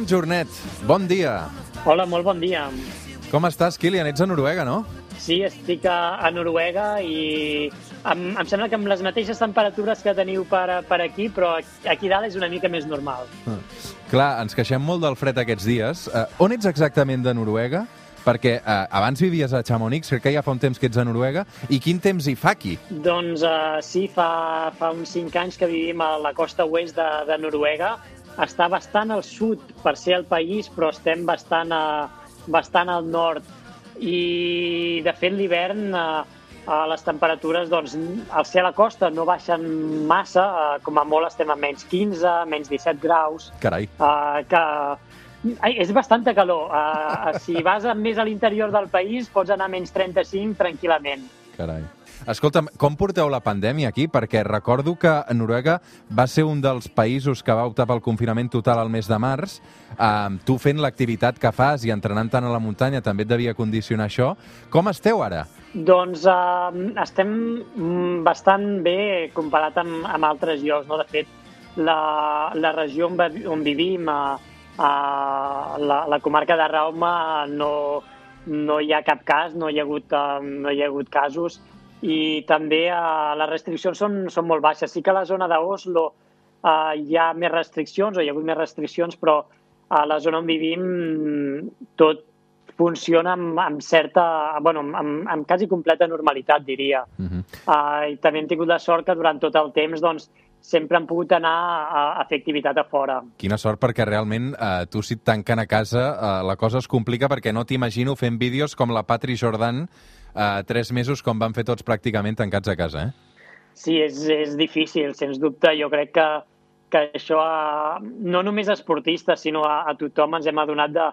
Kilian Jornet, bon dia. Hola, molt bon dia. Com estàs, Kilian? Ets a Noruega, no? Sí, estic a, a Noruega i em, em sembla que amb les mateixes temperatures que teniu per, per aquí, però aquí dalt és una mica més normal. Ah. Clar, ens queixem molt del fred aquests dies. Uh, on ets exactament de Noruega? Perquè uh, abans vivies a Chamonix, crec que ja fa un temps que ets a Noruega. I quin temps hi fa aquí? Doncs uh, sí, fa, fa uns 5 anys que vivim a la costa oest de, de Noruega. Està bastant al sud per ser el país, però estem bastant, a, bastant al nord. I, de fet, l'hivern, uh, uh, les temperatures, doncs, al ser a la costa no baixen massa, uh, com a molt estem a menys 15, menys 17 graus. Carai. Que Ai, és bastanta calor. Uh, si vas a més a l'interior del país, pots anar a menys 35 tranquil·lament. Carai. Escolta'm, com porteu la pandèmia aquí? Perquè recordo que Noruega va ser un dels països que va optar pel confinament total al mes de març. Uh, tu fent l'activitat que fas i entrenant tant a la muntanya també et devia condicionar això. Com esteu ara? Doncs uh, estem mm, bastant bé comparat amb, amb altres llocs. No? De fet, la, la regió on, on vivim, uh, a la, la comarca de Rauma no, no hi ha cap cas, no hi ha hagut, uh, no hi ha hagut casos i també uh, les restriccions són, són molt baixes. Sí que a la zona d'Oslo uh, hi ha més restriccions o hi ha hagut més restriccions, però a la zona on vivim tot funciona amb, amb certa, bueno, amb, amb quasi completa normalitat, diria. Uh -huh. uh, I també hem tingut la sort que durant tot el temps doncs, sempre han pogut anar a, a fer activitat a fora. Quina sort, perquè realment eh, tu si et tanquen a casa eh, la cosa es complica perquè no t'imagino fent vídeos com la Patri Jordan eh, tres mesos com van fer tots pràcticament tancats a casa, eh? Sí, és, és difícil, sens dubte. Jo crec que, que això, a, no només a esportistes, sinó a, a tothom ens hem adonat de,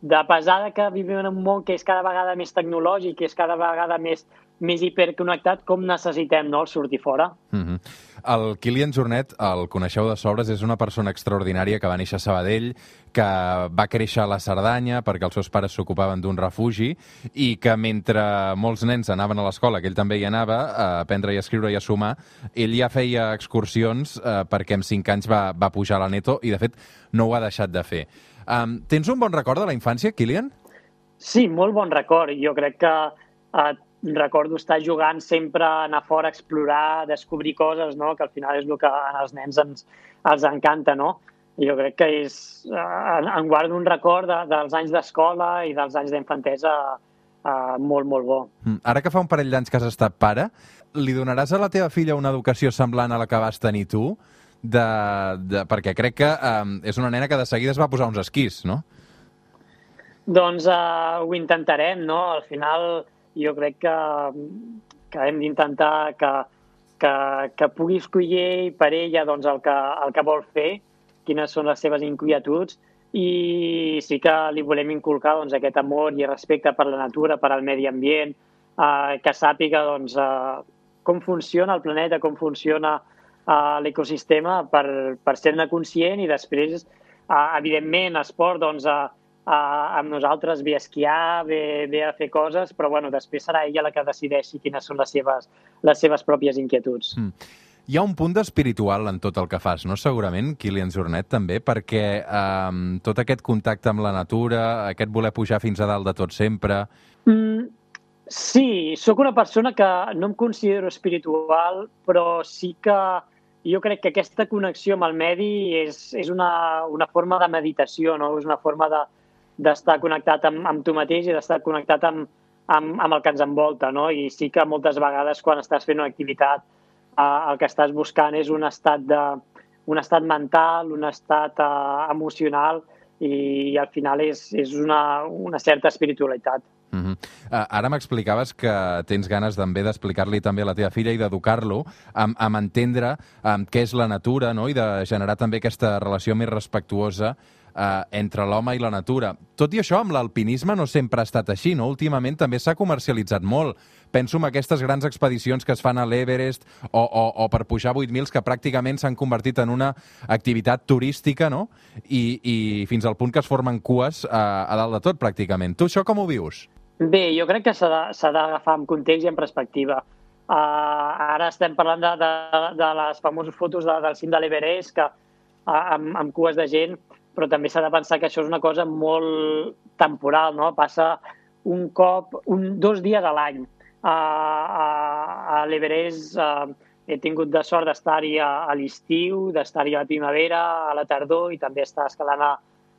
de pesada que vivim en un món que és cada vegada més tecnològic, que és cada vegada més, més hiperconnectat, com necessitem no, el sortir fora. Mm -hmm. El Kilian Jornet, el coneixeu de sobres, és una persona extraordinària que va néixer a Sabadell, que va créixer a la Cerdanya perquè els seus pares s'ocupaven d'un refugi i que mentre molts nens anaven a l'escola, que ell també hi anava, a aprendre i a escriure i a sumar, ell ja feia excursions eh, perquè amb 5 anys va, va pujar a la Neto i, de fet, no ho ha deixat de fer. Um, tens un bon record de la infància, Kilian? Sí, molt bon record. Jo crec que eh, recordo estar jugant sempre, anar fora, explorar, descobrir coses, no? que al final és el que als nens ens, els encanta, no? Jo crec que és... Eh, en guardo un record de, dels anys d'escola i dels anys d'infantesa eh, molt, molt bo. Mm, ara que fa un parell d'anys que has estat pare, li donaràs a la teva filla una educació semblant a la que vas tenir tu? De, de, perquè crec que um, és una nena que de seguida es va posar uns esquís, no? Doncs uh, ho intentarem, no? Al final jo crec que, que hem d'intentar que, que, que pugui escollir per ella doncs, el, que, el que vol fer, quines són les seves inquietuds, i sí que li volem inculcar doncs, aquest amor i respecte per la natura, per al medi ambient, eh, que sàpiga doncs, eh, com funciona el planeta, com funciona eh, l'ecosistema per, per ser-ne conscient i després, eh, evidentment, esport, doncs, eh, uh, amb nosaltres, ve a esquiar, ve, ve a fer coses, però bueno, després serà ella la que decideixi quines són les seves, les seves pròpies inquietuds. Mm. Hi ha un punt d'espiritual en tot el que fas, no? Segurament, Kilian Jornet, també, perquè um, tot aquest contacte amb la natura, aquest voler pujar fins a dalt de tot sempre... Mm, sí, sóc una persona que no em considero espiritual, però sí que jo crec que aquesta connexió amb el medi és, és una, una forma de meditació, no? és una forma de, d'estar connectat amb, amb tu mateix i d'estar connectat amb, amb, amb el que ens envolta, no? I sí que moltes vegades quan estàs fent una activitat eh, el que estàs buscant és un estat, de, un estat mental, un estat eh, emocional i, i al final és, és una, una certa espiritualitat. Uh -huh. uh, ara m'explicaves que tens ganes també d'explicar-li també a la teva filla i d'educar-lo amb, amb entendre um, què és la natura no? i de generar també aquesta relació més respectuosa eh, entre l'home i la natura. Tot i això, amb l'alpinisme no sempre ha estat així, no? Últimament també s'ha comercialitzat molt. Penso en aquestes grans expedicions que es fan a l'Everest o, o, o per pujar 8.000 que pràcticament s'han convertit en una activitat turística, no? I, i fins al punt que es formen cues eh, a dalt de tot, pràcticament. Tu això com ho vius? Bé, jo crec que s'ha d'agafar en context i en perspectiva. Uh, ara estem parlant de, de, de les famoses fotos de, del cim de l'Everest, que uh, amb, amb cues de gent, però també s'ha de pensar que això és una cosa molt temporal, no? Passa un cop, un, dos dies a l'any. A, a, a l'Everest uh, he tingut de sort d'estar-hi a, a l'estiu, d'estar-hi a la primavera, a la tardor i també estar escalant a,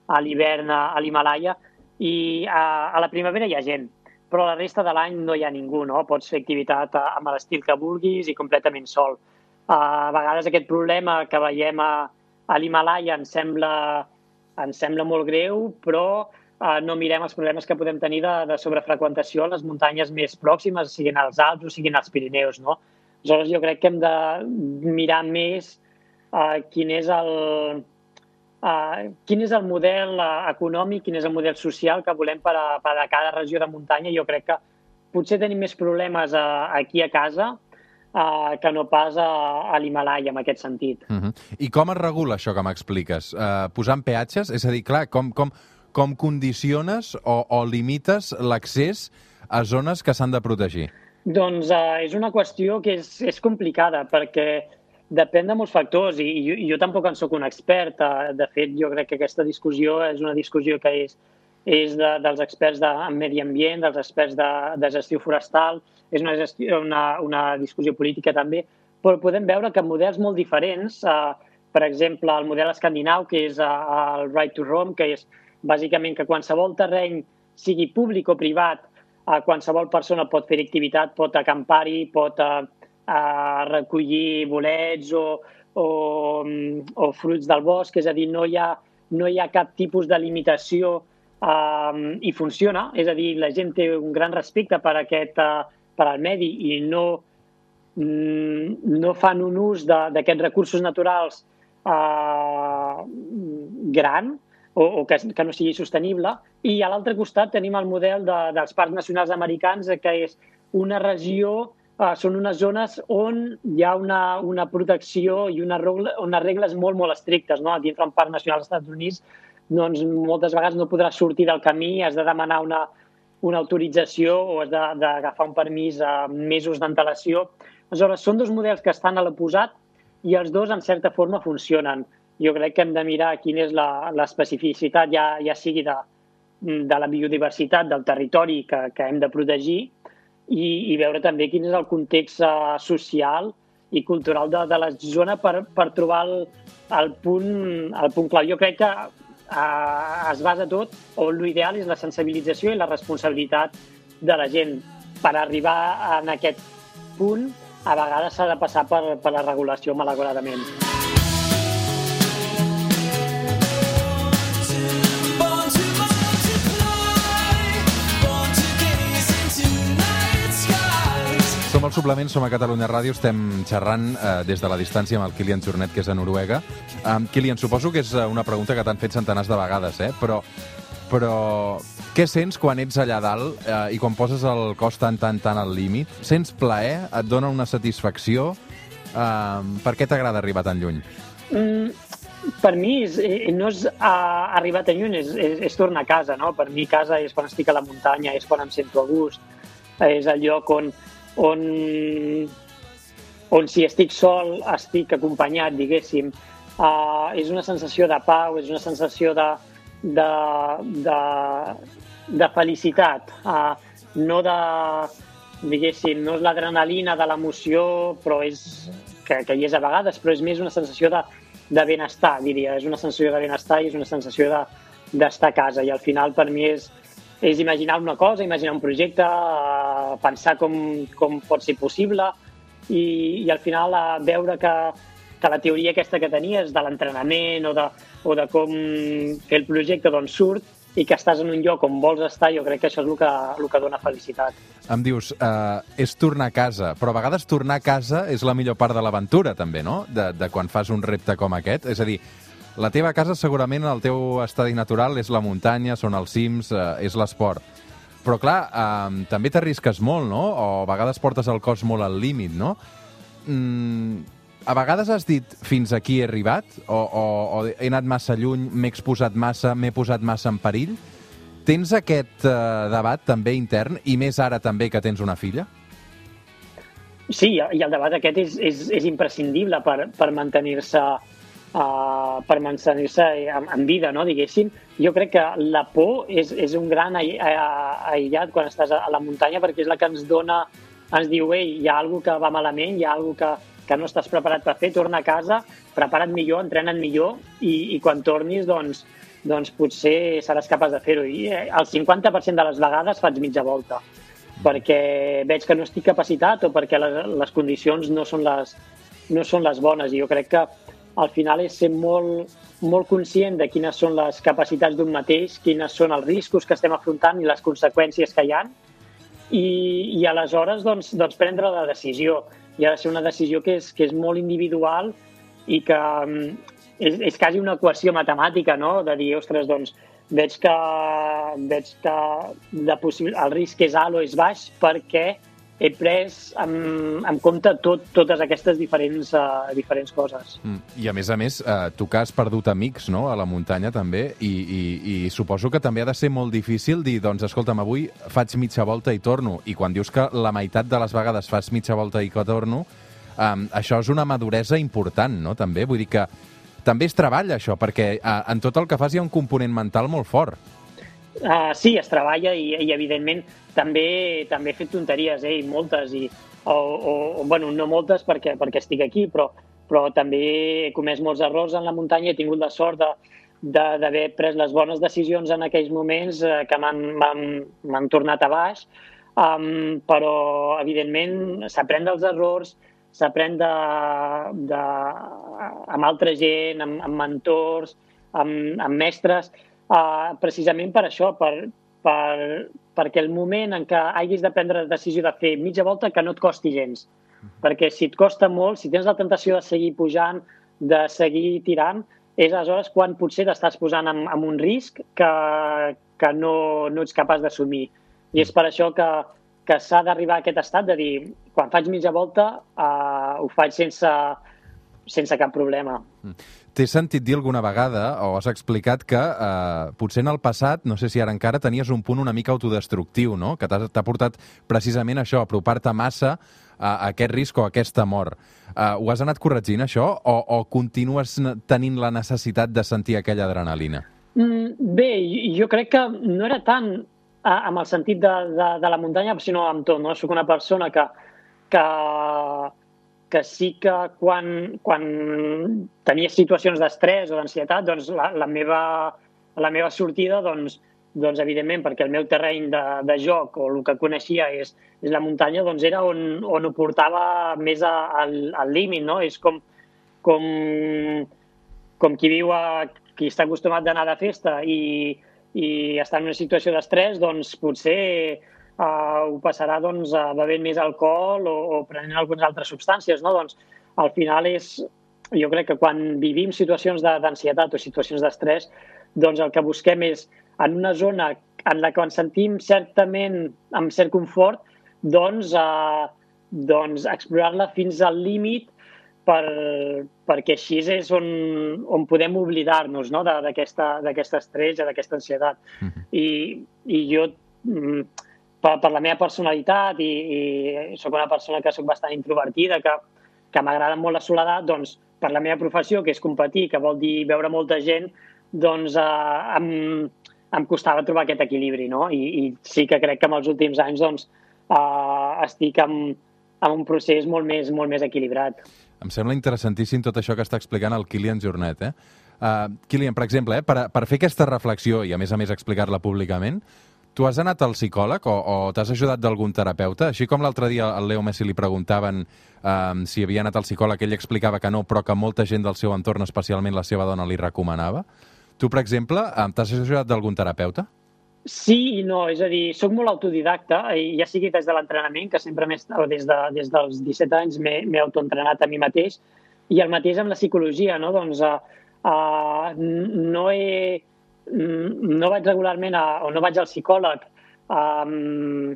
a l'hivern a, a l'Himalaya. I a, a la primavera hi ha gent, però la resta de l'any no hi ha ningú, no? Pots fer activitat amb l'estil que vulguis i completament sol. A vegades aquest problema que veiem a, a l'Himalaya ens sembla, ens sembla molt greu, però eh, no mirem els problemes que podem tenir de, de sobrefreqüentació a les muntanyes més pròximes, siguin els Alps o siguin els Pirineus. No? Aleshores, jo crec que hem de mirar més eh, quin és el, Uh, quin és el model uh, econòmic, quin és el model social que volem per a, per a cada regió de muntanya. Jo crec que potser tenim més problemes uh, aquí a casa uh, que no pas a, a l'Himalaya, en aquest sentit. Uh -huh. I com es regula això que m'expliques? Uh, posant peatges? És a dir, clar, com, com, com condiciones o, o limites l'accés a zones que s'han de protegir? Doncs uh, és una qüestió que és, és complicada, perquè Depèn de molts factors i, i, jo, jo tampoc en sóc un expert. Eh, de fet, jo crec que aquesta discussió és una discussió que és, és de, dels experts de, medi ambient, dels experts de, de gestió forestal, és una, gestió, una, una discussió política també, però podem veure que models molt diferents, eh, per exemple, el model escandinau, que és eh, el right to roam, que és bàsicament que qualsevol terreny, sigui públic o privat, eh, qualsevol persona pot fer activitat, pot acampar-hi, pot eh, a recollir bolets o, o, o fruits del bosc, és a dir, no hi ha, no hi ha cap tipus de limitació um, i funciona, és a dir, la gent té un gran respecte per, aquest, uh, per al medi i no, mm, no fan un ús d'aquests recursos naturals uh, gran o, o que, que no sigui sostenible. I a l'altre costat tenim el model de, dels parcs nacionals americans, que és una regió uh, són unes zones on hi ha una, una protecció i una regla, unes regles molt, molt estrictes. No? Dintre un parc nacional dels Estats Units doncs, moltes vegades no podràs sortir del camí, has de demanar una, una autorització o has d'agafar un permís a mesos d'antelació. Aleshores, són dos models que estan a l'oposat i els dos, en certa forma, funcionen. Jo crec que hem de mirar quina és l'especificitat, ja, ja sigui de, de la biodiversitat del territori que, que hem de protegir i, i veure també quin és el context uh, social i cultural de, de la zona per, per trobar el, el, punt, el punt clau. Jo crec que uh, es basa tot, o l'ideal és la sensibilització i la responsabilitat de la gent. Per arribar en aquest punt, a vegades s'ha de passar per, per la regulació, malauradament. Al suplement, som a Catalunya Ràdio, estem xerrant eh, des de la distància amb el Kilian Jornet, que és a Noruega. Um, Kilian, suposo que és eh, una pregunta que t'han fet centenars de vegades, eh? però, però què sents quan ets allà dalt eh, i quan poses el cos tan, tan, tan al límit? Sents plaer? Et dona una satisfacció? Um, per què t'agrada arribar tan lluny? Mm, per mi és, eh, no és uh, arribar tan lluny, és, és, és tornar a casa. No? Per mi casa és quan estic a la muntanya, és quan em sento a gust, és el lloc on, on, on si estic sol estic acompanyat, diguéssim. Uh, és una sensació de pau, és una sensació de, de, de, de felicitat, uh, no de, diguéssim, no és l'adrenalina de l'emoció, però és, que, que hi és a vegades, però és més una sensació de, de benestar, diria. És una sensació de benestar i és una sensació d'estar de, a casa. I al final, per mi, és, és imaginar una cosa, imaginar un projecte, eh, pensar com, com pot ser possible i, i al final eh, veure que, que la teoria aquesta que tenies de l'entrenament o, de, o de com el projecte doncs surt i que estàs en un lloc on vols estar, jo crec que això és el que, el que dona felicitat. Em dius, eh, és tornar a casa, però a vegades tornar a casa és la millor part de l'aventura, també, no? De, de quan fas un repte com aquest. És a dir, la teva casa segurament el teu estadi natural és la muntanya, són els cims, eh, és l'esport. Però clar, eh, també t'arrisques molt, no? O a vegades portes el cos molt al límit, no? Mm, a vegades has dit fins aquí he arribat o, o, o he anat massa lluny, m'he exposat massa, m'he posat massa en perill. Tens aquest eh, debat també intern i més ara també que tens una filla? Sí, i el debat aquest és, és, és imprescindible per, per mantenir-se uh, per mantenir-se en, en vida, no, diguéssim. Jo crec que la por és, és un gran aïllat quan estàs a la muntanya perquè és la que ens dona, ens diu, ei, hi ha alguna que va malament, hi ha alguna que, que no estàs preparat per fer, torna a casa, prepara't millor, entrena't millor i, i quan tornis, doncs, doncs potser seràs capaç de fer-ho. I eh, el 50% de les vegades faig mitja volta perquè veig que no estic capacitat o perquè les, les condicions no són les, no són les bones. I jo crec que al final és ser molt, molt conscient de quines són les capacitats d'un mateix, quines són els riscos que estem afrontant i les conseqüències que hi ha i, i aleshores doncs, doncs prendre la decisió. I ha de ser una decisió que és, que és molt individual i que mm, és, és quasi una equació matemàtica, no? de dir, ostres, doncs, veig que, veig que la possible, el risc és alt o és baix perquè he pres en, en compte tot, totes aquestes diferents, uh, diferents coses. Mm. I a més a més, uh, tu que has perdut amics no? a la muntanya també, i, i, i suposo que també ha de ser molt difícil dir, doncs escolta'm, avui faig mitja volta i torno, i quan dius que la meitat de les vegades fas mitja volta i que torno, um, això és una maduresa important, no?, també. Vull dir que també es treballa això, perquè uh, en tot el que fas hi ha un component mental molt fort. Uh, sí, es treballa i, i evidentment també també he fet tonteries, eh, moltes, i, o, o, bueno, no moltes perquè, perquè estic aquí, però, però també he comès molts errors en la muntanya, he tingut la sort d'haver pres les bones decisions en aquells moments eh, que m'han tornat a baix, um, però evidentment s'aprèn dels errors, s'aprèn de, de, amb altra gent, amb, amb mentors, amb, amb mestres, uh, precisament per això, per, per, perquè el moment en què hagis de prendre la decisió de fer mitja volta que no et costi gens. Uh -huh. Perquè si et costa molt, si tens la tentació de seguir pujant, de seguir tirant, és aleshores quan potser t'estàs posant en, en un risc que, que no, no ets capaç d'assumir. I és per això que, que s'ha d'arribar a aquest estat de dir, quan faig mitja volta, uh, ho faig sense, sense cap problema. T'he sentit dir alguna vegada, o has explicat que eh, potser en el passat, no sé si ara encara, tenies un punt una mica autodestructiu, no? que t'ha portat precisament això, apropar-te massa a, a aquest risc o a aquesta mort. Uh, ho has anat corregint, això, o, o continues tenint la necessitat de sentir aquella adrenalina? Mm, bé, jo crec que no era tant amb el sentit de, de, de la muntanya, sinó amb tot. No? Soc una persona que, que, que sí que quan, quan tenia situacions d'estrès o d'ansietat, doncs la, la, meva, la meva sortida, doncs, doncs evidentment, perquè el meu terreny de, de joc o el que coneixia és, és la muntanya, doncs era on, on ho portava més a, al, al límit, no? És com, com, com qui viu a, qui està acostumat d'anar de festa i, i està en una situació d'estrès, doncs potser uh, ho passarà doncs, uh, bevent més alcohol o, o prenent algunes altres substàncies. No? Doncs, al final és, jo crec que quan vivim situacions d'ansietat o situacions d'estrès, doncs el que busquem és en una zona en la que ens sentim certament amb cert confort, doncs, uh, doncs explorar-la fins al límit per, perquè així és on, on podem oblidar-nos no? d'aquest estrès, d'aquesta ansietat. Mhm. -huh. I, I jo, mm, per, per la meva personalitat, i, i sóc una persona que sóc bastant introvertida, que, que m'agrada molt la soledat, doncs per la meva professió, que és competir, que vol dir veure molta gent, doncs eh, em, em costava trobar aquest equilibri, no? I, i sí que crec que en els últims anys doncs, eh, estic en, en un procés molt més, molt més equilibrat. Em sembla interessantíssim tot això que està explicant el Kilian Jornet. Eh? Uh, Kilian, per exemple, eh, per, per fer aquesta reflexió i, a més a més, explicar-la públicament, tu has anat al psicòleg o, o t'has ajudat d'algun terapeuta? Així com l'altre dia al Leo Messi li preguntaven um, si havia anat al psicòleg, ell explicava que no, però que molta gent del seu entorn, especialment la seva dona, li recomanava. Tu, per exemple, t'has ajudat d'algun terapeuta? Sí i no, és a dir, sóc molt autodidacta, ja sigui des de l'entrenament, que sempre més, des, de, des dels 17 anys m'he autoentrenat a mi mateix, i el mateix amb la psicologia, no? Doncs uh, uh, no he... No vaig regularment a, o no vaig al psicòleg um,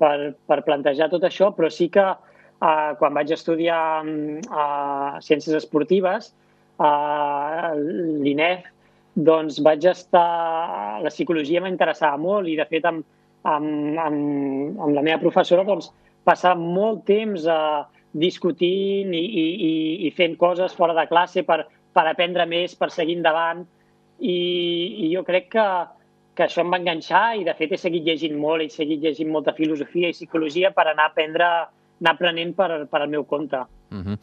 per, per plantejar tot això, però sí que uh, quan vaig estudiar uh, ciències esportives, uh, l'INEF doncs vaig estar... La psicologia m'interessava molt i, de fet, amb, amb, amb, amb la meva professora doncs, passava molt temps eh, discutint i, i, i fent coses fora de classe per, per aprendre més, per seguir endavant, i, i jo crec que, que això em va enganxar i de fet he seguit llegint molt, he seguit llegint molta filosofia i psicologia per anar a aprendre, anar aprenent per, per al meu compte. Uh mhm. -huh.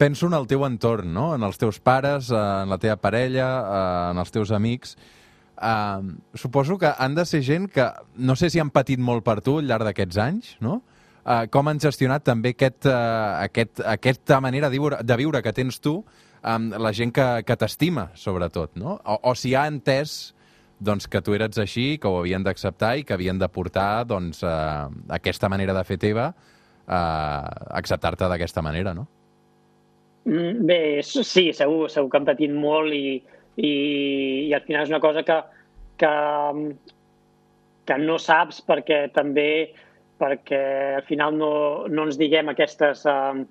Penso en el teu entorn, no? en els teus pares, en la teva parella, en els teus amics. Uh, suposo que han de ser gent que no sé si han patit molt per tu al llarg d'aquests anys, no? Uh, com han gestionat també aquest, uh, aquest, aquesta manera de viure, de viure que tens tu amb la gent que, que t'estima, sobretot, no? O, o si ha entès doncs, que tu eres així, que ho havien d'acceptar i que havien de portar doncs, eh, aquesta manera de fer teva eh, acceptar-te d'aquesta manera, no? Mm, bé, sí, segur, segur que han patit molt i, i, i al final és una cosa que, que, que no saps perquè també perquè al final no, no ens diguem aquestes... Eh,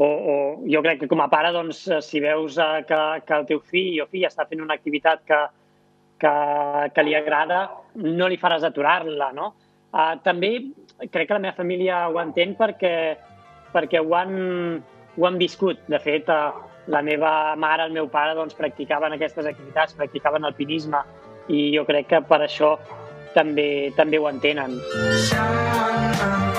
o, o jo crec que com a pare, doncs, si veus eh, que, que el teu fill o fill està fent una activitat que, que, que li agrada, no li faràs aturar-la, no? Uh, també crec que la meva família ho entén perquè, perquè ho, han, ho han viscut. De fet, uh, la meva mare, el meu pare, doncs, practicaven aquestes activitats, practicaven alpinisme, i jo crec que per això també també ho entenen. Kilian,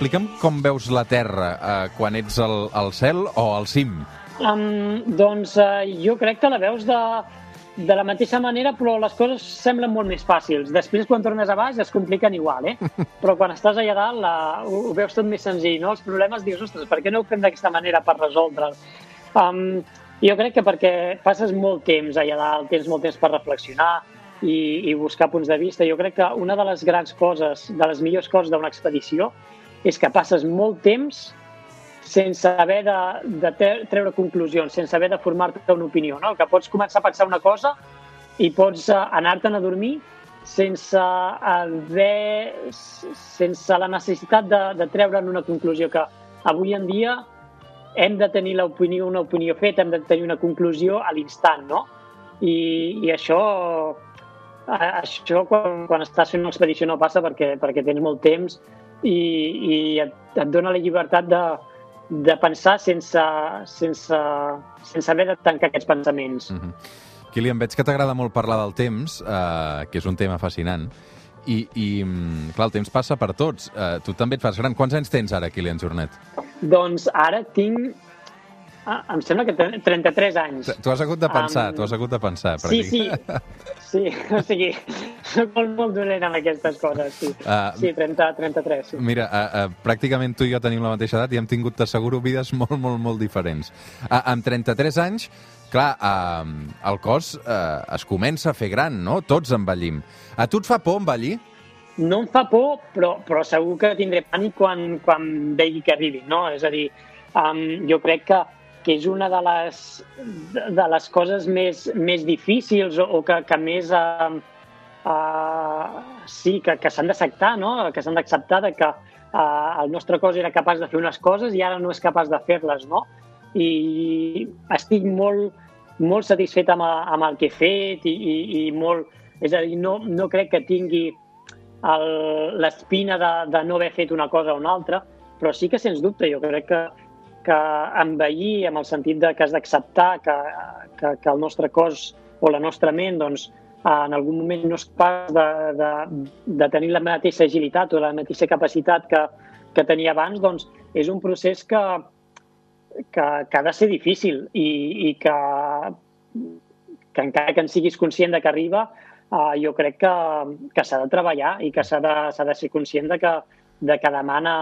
explica'm com veus la Terra eh, quan ets al, al cel o al cim. Um, doncs uh, jo crec que la veus de, de la mateixa manera, però les coses semblen molt més fàcils. Després, quan tornes a baix, es compliquen igual, eh? Però quan estàs allà dalt, la, ho, ho veus tot més senzill, no? Els problemes dius, ostres, per què no ho fem d'aquesta manera per resoldre'ls? Um, jo crec que perquè passes molt temps allà dalt, tens molt temps per reflexionar i, i buscar punts de vista. Jo crec que una de les grans coses, de les millors coses d'una expedició, és que passes molt temps sense haver de, de treure conclusions, sense haver de formar-te una opinió. No? Que pots començar a pensar una cosa i pots uh, anar-te'n a dormir sense haver, sense la necessitat de, de treure'n una conclusió que avui en dia hem de tenir l'opinió, una opinió feta, hem de tenir una conclusió a l'instant, no? I, i això, això quan, quan estàs fent una expedició no passa perquè, perquè tens molt temps i, i et, et dona la llibertat de, de pensar sense, sense, sense haver de tancar aquests pensaments. Mm -hmm. Kilian, veig que t'agrada molt parlar del temps, eh, que és un tema fascinant, i, i mm, clar, el temps passa per tots. Eh, tu també et fas gran. Quants anys tens ara, Kilian Jornet? Doncs ara tinc Ah, em sembla que 33 anys. Tu has hagut de pensar, um, tu has hagut de pensar. Per sí, aquí. sí, sí, o sigui, soc molt, molt dolent amb aquestes coses, sí. Uh, sí, 30, 33, sí. Mira, uh, uh, pràcticament tu i jo tenim la mateixa edat i hem tingut, t'asseguro, vides molt, molt, molt diferents. Uh, amb 33 anys, clar, uh, el cos uh, es comença a fer gran, no? Tots envellim. A tu et fa por envellir? No em fa por, però, però segur que tindré pànic quan, quan vegi que arribi, no? És a dir, um, jo crec que que és una de les, de les coses més, més difícils o, o que, que més... Uh, uh, sí, que, que s'han d'acceptar, no? que s'han d'acceptar que uh, el nostre cos era capaç de fer unes coses i ara no és capaç de fer-les, no? I estic molt, molt satisfet amb, amb el que he fet i, i, i molt... És a dir, no, no crec que tingui l'espina de, de no haver fet una cosa o una altra, però sí que, sens dubte, jo crec que que envellir amb el sentit de que has d'acceptar que, que, que el nostre cos o la nostra ment doncs, en algun moment no és capaç de, de, de tenir la mateixa agilitat o la mateixa capacitat que, que tenia abans, doncs és un procés que, que, que ha de ser difícil i, i que, que encara que en siguis conscient de que arriba, eh, jo crec que, que s'ha de treballar i que s'ha de, de ser conscient de que, de que demana,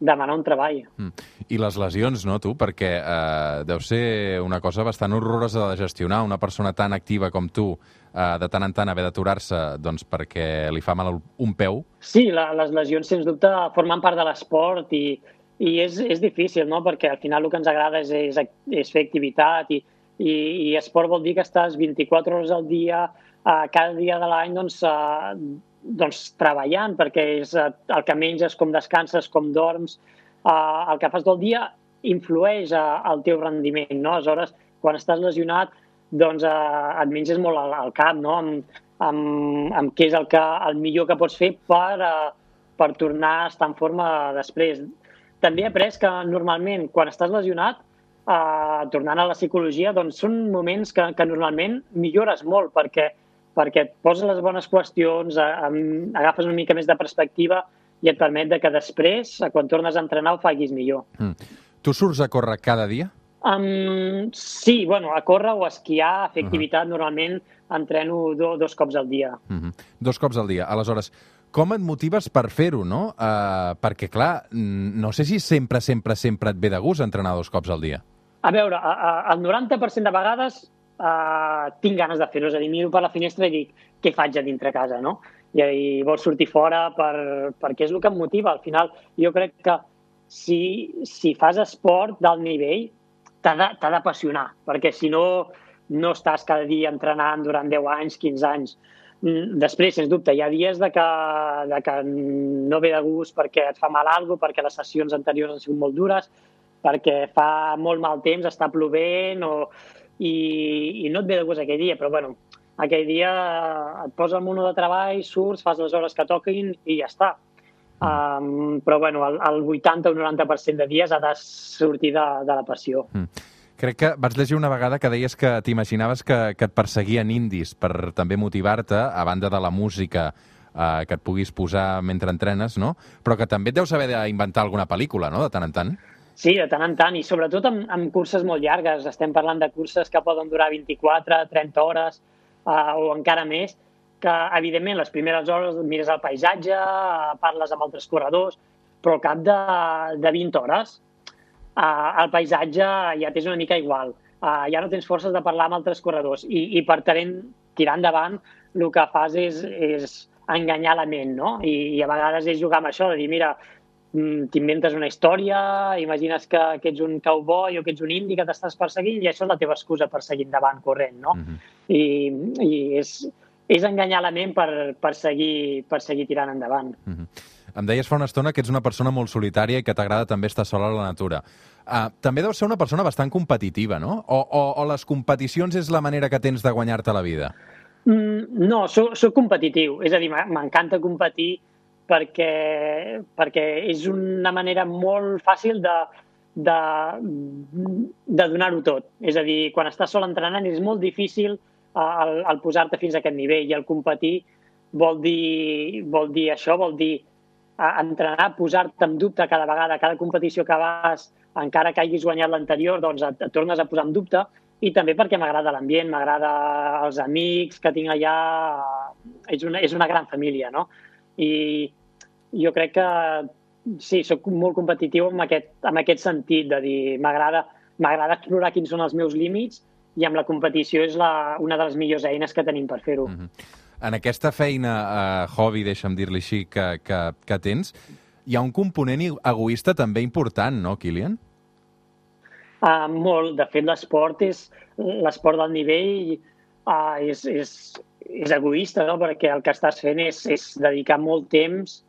demanar un treball. Mm. I les lesions, no, tu? Perquè eh, deu ser una cosa bastant horrorosa de gestionar. Una persona tan activa com tu, eh, de tant en tant haver d'aturar-se doncs, perquè li fa mal un peu. Sí, la, les lesions, sens dubte, formen part de l'esport i, i és, és difícil, no? Perquè al final el que ens agrada és, és, és fer activitat i, i, i esport vol dir que estàs 24 hores al dia, eh, cada dia de l'any, doncs, eh, doncs, treballant, perquè és eh, el que menges, com descanses, com dorms, eh, el que fas del dia influeix al teu rendiment, no? Aleshores, quan estàs lesionat, doncs eh, et menges molt al, al cap, no? Amb, amb, amb què és el, que, el millor que pots fer per, uh, per tornar a estar en forma després. També he après que normalment quan estàs lesionat, uh, tornant a la psicologia, doncs són moments que, que normalment millores molt perquè, perquè et poses les bones qüestions, uh, agafes una mica més de perspectiva i et permet de que després, quan tornes a entrenar, ho facis millor. Mm. Tu surts a córrer cada dia? Um, sí, bueno, a córrer o a esquiar, a fer uh -huh. activitat, normalment entreno do, dos cops al dia. Uh -huh. Dos cops al dia. Aleshores, com et motives per fer-ho, no? Uh, perquè, clar, no sé si sempre, sempre, sempre et ve de gust entrenar dos cops al dia. A veure, a, a, el 90% de vegades uh, tinc ganes de fer-ho. És a dir, miro per la finestra i dic què faig a dintre casa, no? I, i vols sortir fora per, perquè és el que em motiva. Al final, jo crec que si, si fas esport d'alt nivell, t'ha d'apassionar, perquè si no, no estàs cada dia entrenant durant 10 anys, 15 anys. Mm, després, sens dubte, hi ha dies de que, de que no ve de gust perquè et fa mal alguna perquè les sessions anteriors han sigut molt dures, perquè fa molt mal temps, està plovent o, i, i no et ve de gust aquell dia, però bueno, aquell dia et posa el mono de treball, surts, fas les hores que toquin i ja està. Um, però bueno, el, el 80 o 90% de dies ha de sortir de, de la passió. Mm. Crec que vaig llegir una vegada que deies que t'imaginaves que, que et perseguien indis per també motivar-te, a banda de la música eh, que et puguis posar mentre entrenes, no? Però que també et deus haver d'inventar alguna pel·lícula, no?, de tant en tant. Sí, de tant en tant, i sobretot amb, amb curses molt llargues. Estem parlant de curses que poden durar 24, 30 hores eh, o encara més, que, evidentment, les primeres hores mires el paisatge, parles amb altres corredors, però al cap de, de 20 hores uh, el paisatge ja t'és una mica igual. Uh, ja no tens forces de parlar amb altres corredors i, i per tenir, tirar endavant el que fas és, és enganyar la ment, no? I, I a vegades és jugar amb això, de dir, mira, t'inventes una història, imagines que, que ets un cowboy o que ets un indi que t'estàs perseguint i això és la teva excusa per seguir endavant corrent, no? Mm -hmm. I, I és, és enganyar la ment per, per, seguir, per seguir tirant endavant. Mm -hmm. Em deies fa una estona que ets una persona molt solitària i que t'agrada també estar sola a la natura. Uh, també deus ser una persona bastant competitiva, no? O, o, o les competicions és la manera que tens de guanyar-te la vida? Mm, no, soc, soc competitiu. És a dir, m'encanta competir perquè, perquè és una manera molt fàcil de, de, de donar-ho tot. És a dir, quan estàs sol entrenant és molt difícil el, el posar-te fins a aquest nivell i el competir vol dir, vol dir això, vol dir entrenar, posar-te en dubte cada vegada, cada competició que vas, encara que hagis guanyat l'anterior, doncs et, et tornes a posar en dubte i també perquè m'agrada l'ambient, m'agrada els amics que tinc allà, és una, és una gran família, no? I jo crec que sí, sóc molt competitiu en aquest, en aquest sentit, de dir, m'agrada explorar quins són els meus límits i amb la competició és la, una de les millors eines que tenim per fer-ho. Mm -hmm. En aquesta feina, eh, hobby, deixa'm dir-li així, que, que, que tens, hi ha un component egoista també important, no, Kilian? Uh, molt. De fet, l'esport és l'esport del nivell uh, és, és, és egoista, no? perquè el que estàs fent és, és dedicar molt temps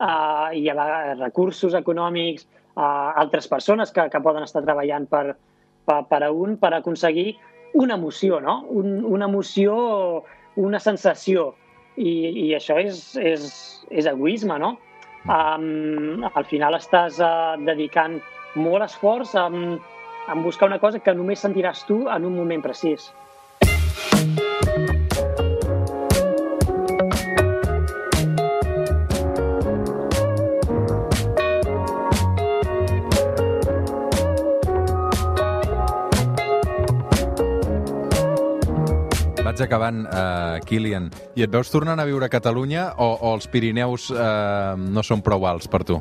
uh, i a recursos econòmics a altres persones que, que poden estar treballant per, per, per a un per aconseguir una emoció, no? Un, una emoció, una sensació. I, i això és, és, és egoisme, no? Um, al final estàs uh, dedicant molt esforç a, a buscar una cosa que només sentiràs tu en un moment precís. Vaig acabant, uh, Kilian. I et veus tornant a viure a Catalunya o, o els Pirineus uh, no són prou alts per tu?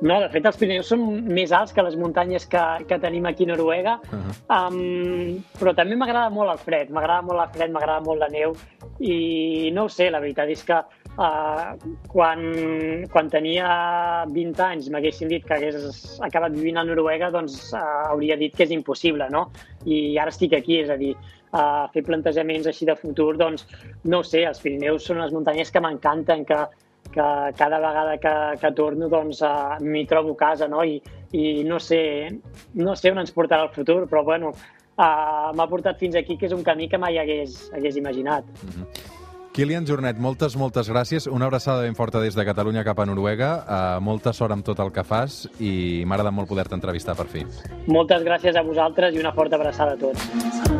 No, de fet, els Pirineus són més alts que les muntanyes que, que tenim aquí a Noruega, uh -huh. um, però també m'agrada molt el fred, m'agrada molt el fred, m'agrada molt la neu, i no ho sé, la veritat és que uh, quan, quan tenia 20 anys m'haguessin dit que hagués acabat vivint a Noruega, doncs uh, hauria dit que és impossible, no? I ara estic aquí, és a dir, a fer plantejaments així de futur, doncs, no sé, els Pirineus són les muntanyes que m'encanten, que, que cada vegada que, que torno doncs, uh, m'hi trobo casa, no? I, i no, sé, no sé on ens portarà el futur, però bueno, uh, m'ha portat fins aquí, que és un camí que mai hagués, hagués imaginat. Mm -hmm. Kilian Jornet, moltes, moltes gràcies. Una abraçada ben forta des de Catalunya cap a Noruega. Uh, molta sort amb tot el que fas i m'agrada molt poder-te entrevistar per fi. Moltes gràcies a vosaltres i una forta abraçada a tots.